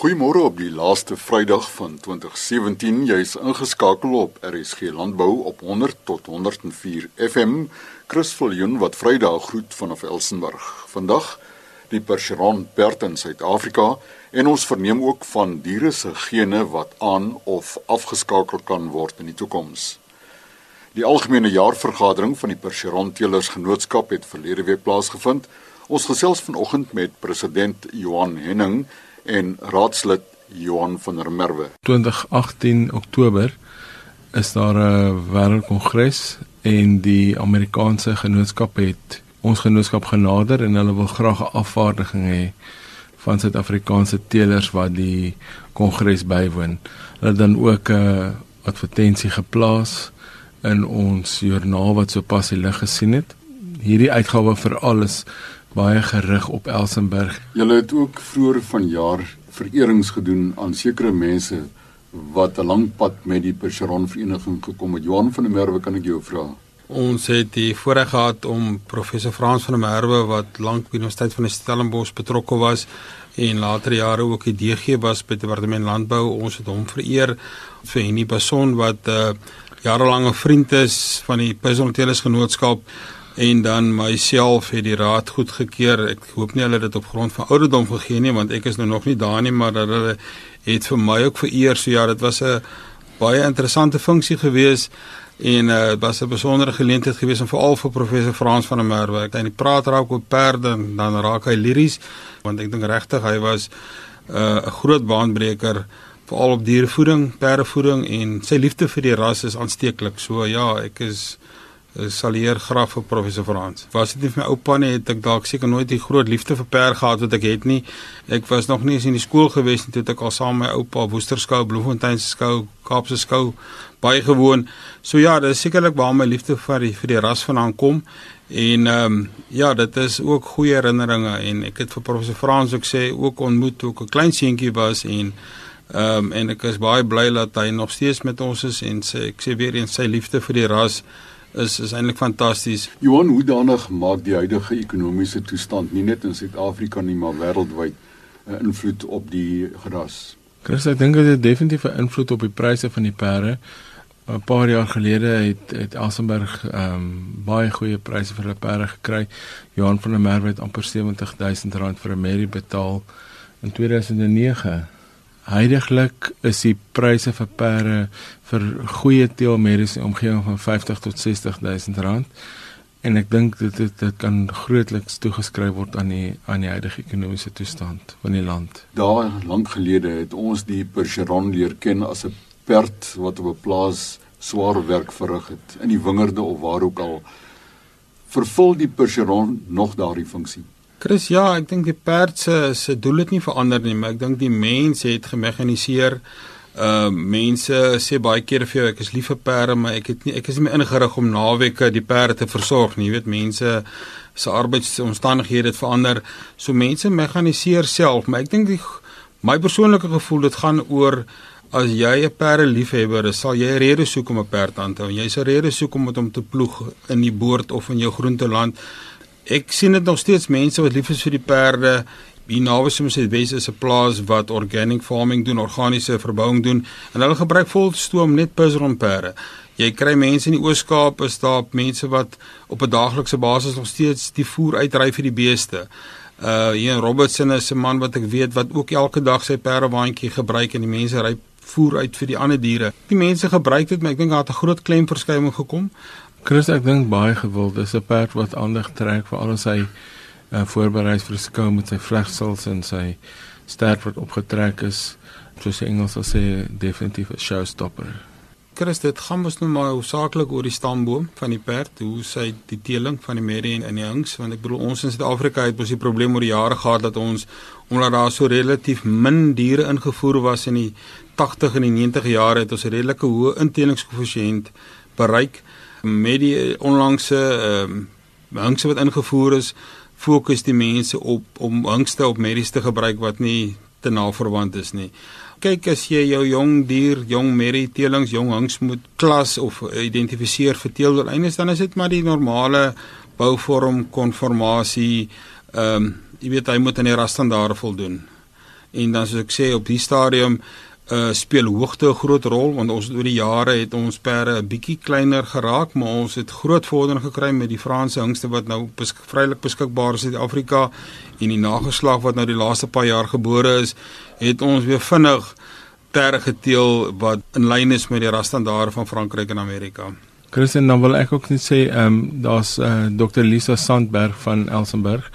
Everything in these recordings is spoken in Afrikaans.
Goeiemôre op die laaste Vrydag van 2017. Jy's ingeskakel op RSG Landbou op 100 tot 104 FM. Chris Viljoen wat Vrydag groet vanaf Elsenburg. Vandag die Percheron perd in Suid-Afrika en ons verneem ook van diere se gene wat aan of afgeskakel kan word in die toekoms. Die algemene jaarvergadering van die Percheron Teelers Genootskap het verlede week plaasgevind. Ons gesels vanoggend met president Johan Henning en raadslid Johan van der Merwe. 2018 Oktober is daar 'n wêreldkongres en die Amerikaanse genootskap het ons genootskap genader en hulle wil graag 'n afvaardiging hê van Suid-Afrikaanse teelers wat die kongres bywoon. Hulle dan ook 'n advertensie geplaas in ons joernaal wat sopas die lig gesien het. Hierdie uitgawe vir alles baie gerig op Elsenburg. Julle het ook vroeër vanjaar vererings gedoen aan sekere mense wat 'n lang pad met die Percheron vereniging gekom het. Johan van der Merwe, kan ek jou vra? Ons het die voorreg gehad om professor Frans van der Merwe wat lank by die Universiteit van Stellenbosch betrokke was en later jare ook die DG was by die Departement Landbou. Ons het hom vereer vir Henny Bason wat 'n uh, jarelange vriend is van die Percheron Genootskap en dan myself het die raad goedgekeur. Ek hoop nie hulle het dit op grond van ouderdom gegee nie want ek is nou nog nie daar nie, maar hulle het vir my ook vereer. So ja, dit was 'n baie interessante funksie geweest en uh, dit uh, was 'n besondere geleentheid geweest om veral vir professor Frans van der Merwe. Ek het praat raak oor perde en dan raak hy liries want ek dink regtig hy was uh, 'n uh, groot baanbreker veral op dierevoeding, perdevoeding en sy liefde vir die ras is aansteeklik. So ja, ek is Eh, sal hier graag vir professor Frans. Was dit nie vir my oupa nie, het ek dalk seker nooit die groot liefde vir per gehad wat ek het nie. Ek was nog nie eens in die skool gewees nie toe ek al saam met my oupa Woesterskou, Bloemfontein se skou, Kaapse skou baie gewoon. So ja, dit is sekerlik waar my liefde vir die vir die ras vandaan kom. En ehm um, ja, dit is ook goeie herinneringe en ek het vir professor Frans ook sê ook ontmoet toe ek 'n klein seentjie was en ehm um, en ek is baie bly dat hy nog steeds met ons is en sê ek sê weer eens sy liefde vir die ras is is eintlik fantasties. Johan, hoe danig maak die huidige ekonomiese toestand nie net in Suid-Afrika nie, maar wêreldwyd 'n uh, invloed op die gras? Chris, ek dink dit het definitief 'n invloed op die pryse van die perde. 'n Paar jaar gelede het het Elsenburg ehm um, baie goeie pryse vir hulle perde gekry. Johan van der Merwe het amper 70000 rand vir 'n Mary betaal in 2009. Heidiglik is die pryse vir perde vir goeie teelmediese omgewing van 50 tot 60000 rand en ek dink dit dit, dit kan grootliks toegeskryf word aan die aan die huidige ekonomiese toestand van die land. Daar lank gelede het ons die Percheron leer ken as 'n perd wat op 'n plaas swaar werk verrig het in die wingerde of waar ook al. Vervul die Percheron nog daardie funksie? Chris, ja, ek dink die perd se se doel het nie verander nie, maar ek dink die mens het gemekaniseer. Ehm uh, mense sê baie keer vir jou ek is lief vir perde, maar ek het nie ek is nie ingerig om naweke die perde te versorg nie. Jy weet mense se arbeidsomstandighede het verander. So mense mekaniseer self, maar ek dink die my persoonlike gevoel dit gaan oor as jy 'n perde liefhebber is, sal jy 'n rede soek om 'n perd aan te hou. Jy sal rede soek om met hom te ploeg in die boord of in jou groenteland ek sien dit nog steeds mense wat lief is vir die perde. Hier naby soms het Wes is 'n plaas wat organic farming doen, organiese verbouing doen en hulle gebruik volstoom net Percheron perde. Jy kry mense in die Oos-Kaap is daar mense wat op 'n daaglikse basis nog steeds die voer uitry vir die beeste. Uh hier in Robertson is 'n man wat ek weet wat ook elke dag sy perdewaandjie gebruik en die mense ry voer uit vir die ander diere. Die mense gebruik dit, maar ek dink daar het 'n groot klemverskywing gekom. Chris ek dink baie gewild. Is 'n perd wat aandag trek vir al sy uh, voorberei vir skou met sy vlegsels en sy stert wat opgetrek is. Soos die Engels sal sê definitief 'n showstopper. Chris dit gaan mos nou maar hoofsaaklik oor die stamboom van die perd hoe sy die teeling van die merrie en die hings want ek bedoel ons in Suid-Afrika het mos die probleem oor die jare gehad dat ons omdat daar so relatief min diere ingevoer was in die 80 en die 90 jare het ons 'n redelike hoë inteelingskoëffisiënt bereik met die onlangse ehm um, hangse wat ingevoer is, fokus die mense op om hangste op medies te gebruik wat nie te na verwant is nie. Kyk as jy jou jong dier, jong merrie teelings, jong hangs moet klas of identifiseer vir teeldoeleindes dan is dit maar die normale bouvorm konformasie ehm um, jy weet hy moet aan die rasstandaarde voldoen. en dan soos ek sê op die stadium uh speel hoogte 'n groot rol want ons oor die jare het ons perde 'n bietjie kleiner geraak maar ons het groot vordering gekry met die Franse hingste wat nou besk vrylik beskikbaar is in Suid-Afrika en die nageslag wat nou die laaste paar jaar gebore is het ons weer vinnig perde geteel wat in lyn is met die rasstandaarde van Frankryk en Amerika. Christian dan wil ek ook net sê ehm um, daar's uh, Dr Lisa Sandberg van Elsenburg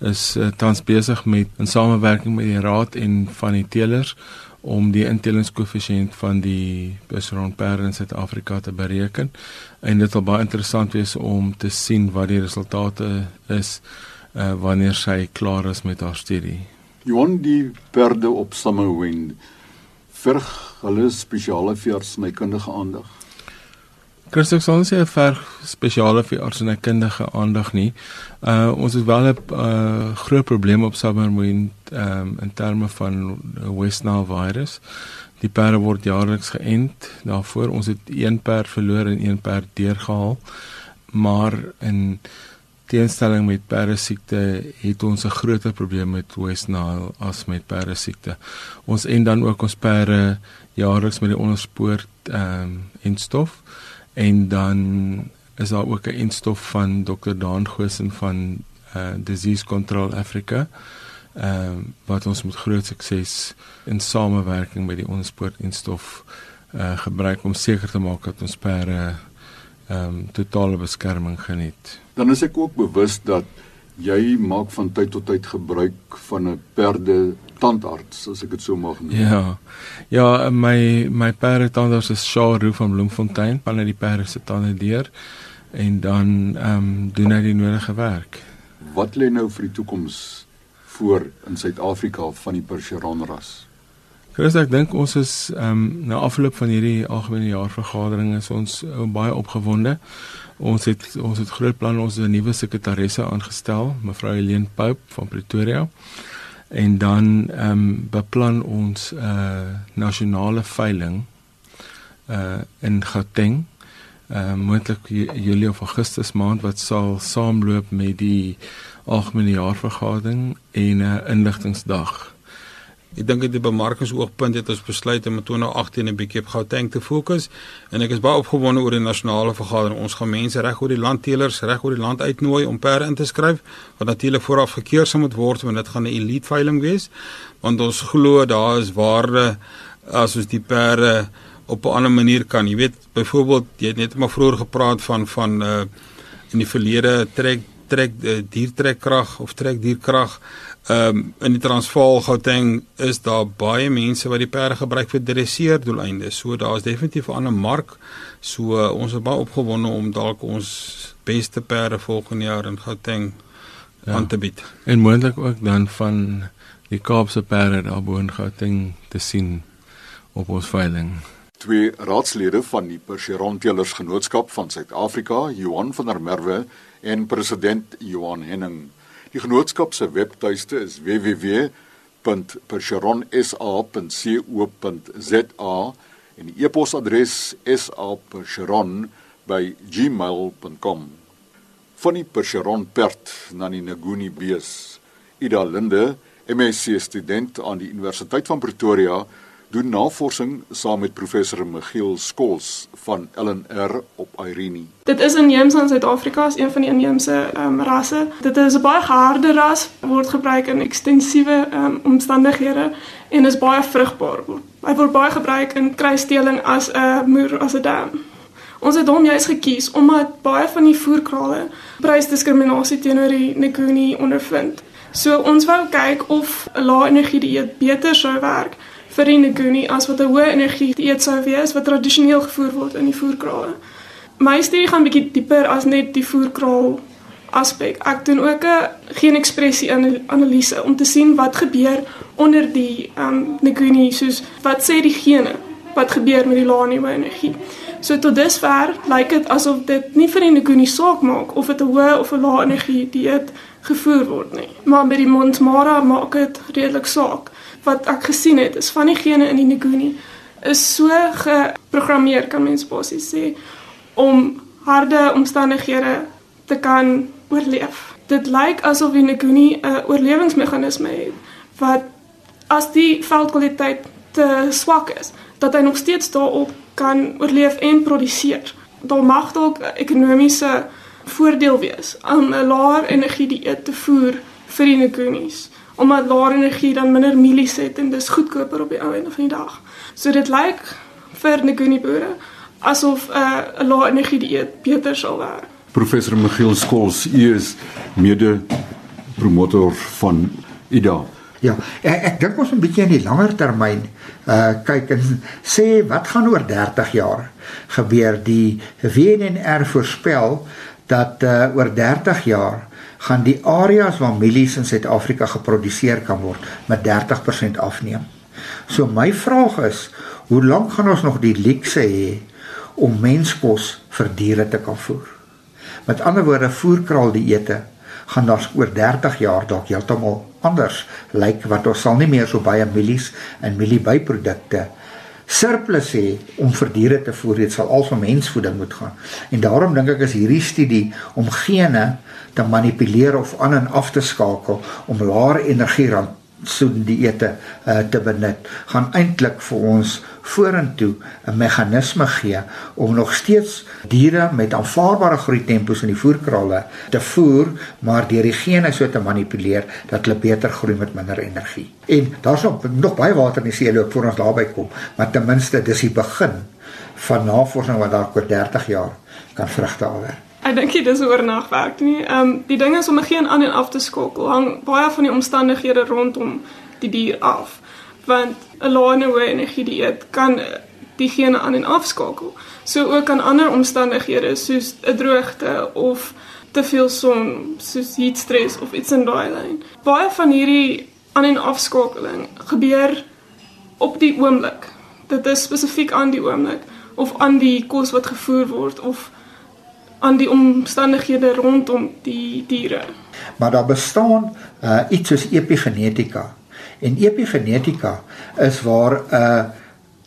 is uh, tans besig met in samewerking met die raad en van die teelers om die intelingskoëffisiënt van die Besronperde in Suid-Afrika te bereken. En dit sal baie interessant wees om te sien wat die resultate is uh, wanneer sy klaar is met haar studie. Johan die perde op Summerwind verg hulle spesiale veeartsenykundige aandag. Christus sal sê 'n ver spesiale vir artsenykundige aandag nie. Uh ons het wel 'n uh, groot probleem op Summerwind um, in terme van West Nile virus. Die perde word jaarliks geënt. Daarvoor ons het een perd verloor en een perd deurgehaal. Maar in teenstelling met perde siekte het ons 'n groter probleem met West Nile as met perde siekte. Ons en dan ook ons perde jaarliks met die onderspoort ehm um, en stof en dan is daar ook 'n instof van Dr. Daan Goosen van uh Disease Control Africa ehm uh, wat ons met groot sukses in samewerking met die onderspoort instof uh gebruik om seker te maak dat ons perde ehm um, totale beskerming geniet. Dan is ek ook bewus dat jy maak van tyd tot tyd gebruik van 'n perde tandarts as ek dit so mag noem. Ja. Ja, my my perde tandarts is Sharu van Bloemfontein, van uit die perde se tande deur en dan ehm um, doen hy die nodige werk. Wat lê nou vir die toekoms voor in Suid-Afrika van die Percheron ras? Chris, ek dink ons is ehm um, na afloop van hierdie algemene jaarvergadering is ons uh, baie opgewonde. Ons het ons het groot planne ons 'n nuwe sekretaresse aangestel, mevrou Helene Pope van Pretoria. En dan ehm um, beplan ons 'n uh, nasionale veiling uh in Gauteng. Ehm uh, moontlik Julie of Augustus maand wat sal saamloop met die algemene jaarvergadering en 'n uh, inligtingsdag. Ek dink dit by Marcus oogpunt het ons besluit om in 2018 'n bietjie op Gauteng te fokus en ek is baie opgewonde oor die nasionale vergadering. Ons gaan mense reg oor die land teelers reg oor die land uitnooi om perde in te skryf wat natuurlik vooraf gekeur sal moet word want dit gaan 'n elite veiling wees want ons glo daar is waarde as ons die perde op 'n ander manier kan. Jy weet byvoorbeeld jy het net maar vroeër gepraat van van uh in die verlede trek trek uh, diertrekkrag of trek dierkrag Ehm um, in die Transvaal Gauteng is daar baie mense wat die perde gebruik vir dresseer doeleindes. So daar is definitief 'n ander mark. So uh, ons is baie opgewonde om dalk ons beste perde volgende jaar in Gauteng ja. aan te bied. En moontlik ook dan van die Kaapse perde daar bo in Gauteng te sien op ons veiling. Twee raadslede van die Percheron-teelers Genootskap van Suid-Afrika, Johan van der Merwe en president Johan Henning Die genootskap se webtuiste is www.percheronsa.co.za en die e-posadres sa.percheron@gmail.com. Van die Percheron perd na die Nguni bees. Ida Linde, MSc student aan die Universiteit van Pretoria doen navorsing saam met professor Michiel Skols van LNR op Irene. Dit is in Jeemse in Suid-Afrika, is een van die inheemse um, rasse. Dit is 'n baie harde ras, word gebruik in ekstensiewe um, omstandighede en is baie vrugbaar. Hy word baie gebruik in kruisdeling as 'n moer as 'n dam. Ons het hom juist gekies omdat baie van die voerkrale prysdiskriminasie teenoor die Nguni ondervind. So ons wou kyk of 'n lae energie dieet beter sou werk vir die Nguni as wat 'n hoë energie dieet sou wees wat tradisioneel gevoer word in die voerkrale. My studie gaan bietjie dieper as net die voerkraal aspek. Ek doen ook 'n geenekspressie analise om te sien wat gebeur onder die um Nguni soos wat sê die gene wat gebeur met die lae energie. So tot dusver lyk dit asof dit nie vir die Nguni saak maak of dit 'n hoë of 'n lae energie dieet gevoer word nie. Maar met die Montmara maak dit redelik saak wat ek gesien het is van diegene in die Nguni is so geprogrammeer kan mens basies sê om harde omstandighede te kan oorleef. Dit lyk asof die Nguni 'n oorlewingsmeganisme het wat as die veldkwaliteit te swak is, dat hy nog steeds daarop kan oorleef en produseer. Daar mag dalk ekonomiese voordeel wees om 'n laer energie dieet te voer vir die ngonies omdat laer energie dan minder mielies het en dis goedkoper op die ou einde van die dag. So dit lyk vir ngoni boere asof 'n uh, laer energie dieet beter sal werk. Professor Michiel Skols, u is mede promotor van IDA. Ja, ek, ek dink ons 'n bietjie in die langer termyn uh kyk en sê wat gaan oor 30 jaar gebeur. Die WNR voorspel dat uh oor 30 jaar gaan die areas waar mielies in Suid-Afrika geproduseer kan word met 30% afneem. So my vraag is, hoe lank gaan ons nog die luukse hê om menskos vir diere te kan voer? Met ander woorde, voerkraal dieete gaan daar oor 30 jaar dalk heeltemal anders lyk want ons sal nie meer so baie mielies en mieliebyprodukte surplus hê om vir diere te voer dit sal al vir mensvoeding moet gaan. En daarom dink ek is hierdie studie om gene te manipuleer of aan en af te skakel om laer energie rand so dieete uh, te benut gaan eintlik vir ons vorentoe 'n meganisme gee om nog steeds diere met aanvaarbare groei tempos in die voerkrale te voer maar deur die gene so te manipuleer dat hulle beter groei met minder energie. En daar's nog, nog baie water in die see loop voor ons daarby kom, maar ten minste dis die begin van navorsing wat dalk oor 30 jaar kan vrugte afwerp. Ek dink dit is oornag werk nie. Ehm um, die ding is om geen aan en af te skakel. Hang baie van die omstandighede rondom die dier af. Want 'n lae hoë energie dieet kan diegene aan en af skakel. So ook aan ander omstandighede soos 'n droogte of te veel son, soos heat stress of iets in daai lyn. Baie van hierdie aan en afskakeling gebeur op die oomblik. Dit is spesifiek aan die oomblik of aan die kos wat gevoer word of aan die omstandighede rondom die diere. Maar daar bestaan uh, iets soos epigenetika. En epigenetika is waar 'n uh,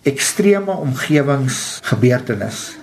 ekstreme omgewingsgebeurtenis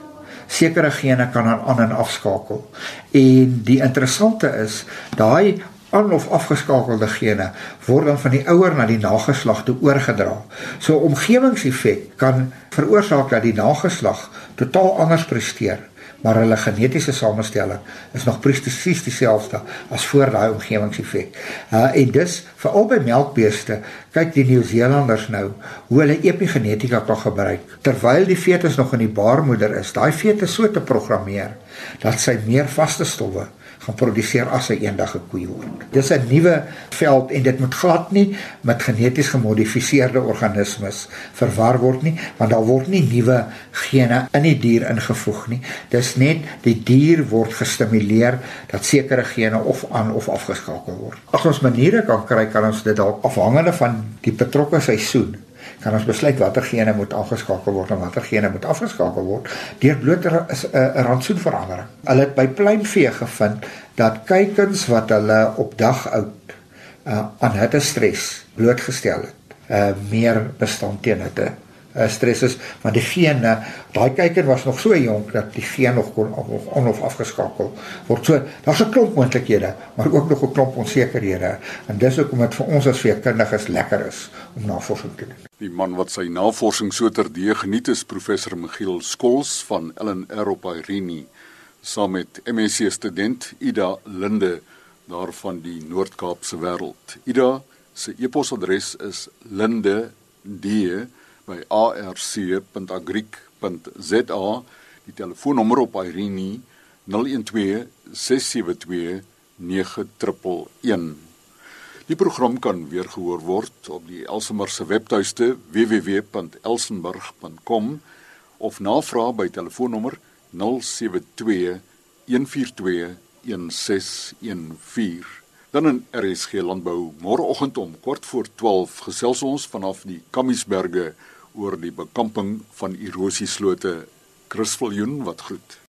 sekere gene kan aan en afskakel. En die interessante is, daai aan of afgeskakelde gene word dan van die ouer na die nageslag toe oorgedra. So omgewingseffek kan veroorsaak dat die nageslag totaal anders presteer maar hulle genetiese samestelling is nog presies dieselfde as voor daai omgewingseffek. Uh en dus vir albei melkbeeste kyk die Nieu-Seelanders nou hoe hulle epigenetika kan gebruik terwyl die fetus nog in die baarmoeder is. Daai fetus so te programmeer dat sy meer vaste stowwe gaan produseer as hy eendag 'n koei word. Dis 'n nuwe veld en dit moet glad nie met geneties gemodifiseerde organismes verwar word nie, want daar word nie nuwe gene in die dier ingevoeg nie. Dis net die dier word gestimuleer dat sekere gene of aan of afgeskakel word. As ons maniere kan kry kan ons dit dalk afhangende van die betrokke seisoen kan ons besluit watter gene moet aangeskakel word en watter gene moet afgeskakel word deur bloter is 'n uh, rantsoenverandering. Hulle het by pluimvee gevind dat kuikens wat hulle op dag oud uh, aan hitte stres blootgestel het, uh, meer bestand teen hitte uh, stres is want die gene daai kyker was nog so jonk dat die geen nog kon on of afgeskakel word. So daar's 'n klomp moontlikhede, maar ook nog 'n klomp onsekerhede en dis hoekom dit vir ons as veekundiges lekker is om navorsing te doen. Die man wat sy navorsing so terdee geniet is professor Michiel Skols van LNR op Irene saam met MSc student Ida Linde daarvan die Noord-Kaapse wêreld. Ida se e-posadres is linde.d by arc.agric.za die telefoonnommer op Irene 012 672 9111 Die program kan weer gehoor word op die Elsenburg se webtuiste www.elsenburg.com of navraag by telefoonnommer 072 142 1614 Dan in RSG Landbou môreoggend om kort voor 12 gesels ons vanaf die Kammiesberge oor die bekamping van erosieslote. Chris Viljoen wat groet.